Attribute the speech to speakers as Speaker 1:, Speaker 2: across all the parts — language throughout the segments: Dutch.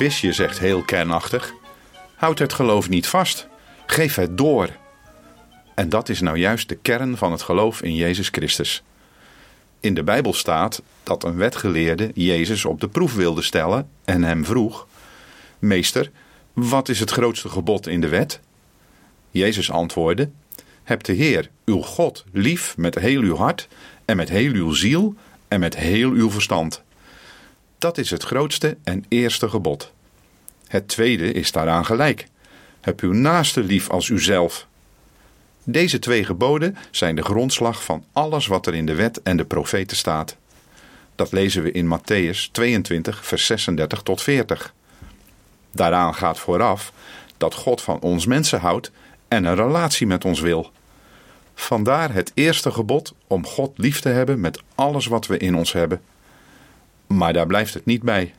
Speaker 1: Visje zegt heel kernachtig: Houd het geloof niet vast, geef het door. En dat is nou juist de kern van het geloof in Jezus Christus. In de Bijbel staat dat een wetgeleerde Jezus op de proef wilde stellen en hem vroeg: Meester, wat is het grootste gebod in de wet? Jezus antwoordde: Heb de Heer, uw God, lief met heel uw hart en met heel uw ziel en met heel uw verstand. Dat is het grootste en eerste gebod. Het tweede is daaraan gelijk. Heb uw naaste lief als uzelf. Deze twee geboden zijn de grondslag van alles wat er in de wet en de profeten staat. Dat lezen we in Matthäus 22, vers 36 tot 40. Daaraan gaat vooraf dat God van ons mensen houdt en een relatie met ons wil. Vandaar het eerste gebod om God lief te hebben met alles wat we in ons hebben. Maar daar blijft het niet bij.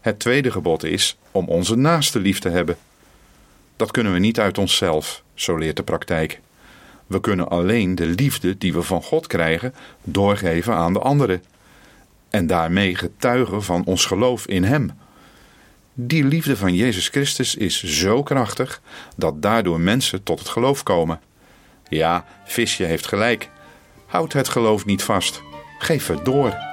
Speaker 1: Het tweede gebod is om onze naaste lief te hebben. Dat kunnen we niet uit onszelf, zo leert de praktijk. We kunnen alleen de liefde die we van God krijgen doorgeven aan de anderen. En daarmee getuigen van ons geloof in Hem. Die liefde van Jezus Christus is zo krachtig dat daardoor mensen tot het geloof komen. Ja, Visje heeft gelijk. Houd het geloof niet vast. Geef het door.